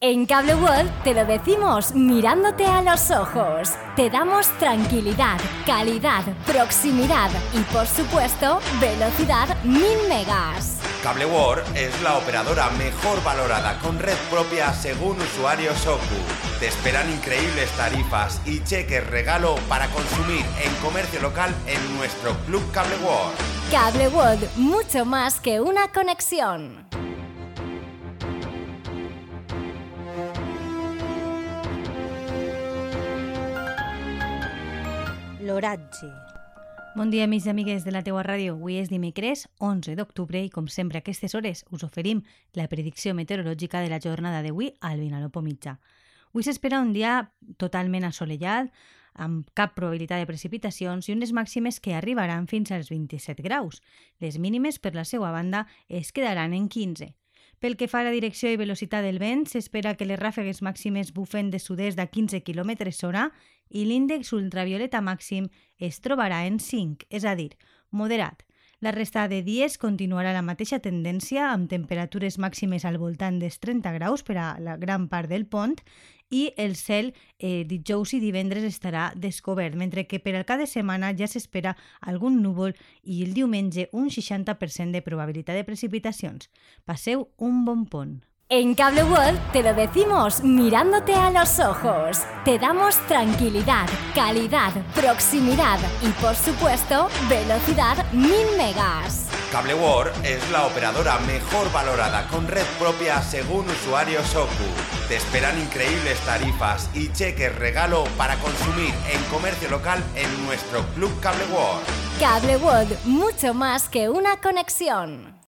En Cable World te lo decimos mirándote a los ojos. Te damos tranquilidad, calidad, proximidad y por supuesto velocidad 1000 megas. Cable World es la operadora mejor valorada con red propia según usuarios Soku. Te esperan increíbles tarifas y cheques regalo para consumir en comercio local en nuestro Club Cable World. Cable World, mucho más que una conexión. L'oratge. Bon dia, amics i amigues de la teua ràdio. Avui és dimecres, 11 d'octubre, i com sempre a aquestes hores us oferim la predicció meteorològica de la jornada d'avui al Vinalopó mitjà. Avui s'espera un dia totalment assolellat, amb cap probabilitat de precipitacions i unes màximes que arribaran fins als 27 graus. Les mínimes, per la seva banda, es quedaran en 15. Pel que fa a la direcció i velocitat del vent, s'espera que les ràfegues màximes bufen de sud-est a 15 km hora i l'índex ultravioleta màxim es trobarà en 5, és a dir, moderat. La resta de dies continuarà la mateixa tendència amb temperatures màximes al voltant dels 30 graus per a la gran part del pont i el cel eh, dijous i divendres estarà descobert, mentre que per al cap de setmana ja s'espera algun núvol i el diumenge un 60% de probabilitat de precipitacions. Passeu un bon pont. En Cable World te lo decimos mirándote a los ojos. Te damos tranquilidad, calidad, proximidad y por supuesto velocidad 1000 megas. Cable World es la operadora mejor valorada con red propia según usuarios Soku. Te esperan increíbles tarifas y cheques regalo para consumir en comercio local en nuestro Club Cable World. Cable World, mucho más que una conexión.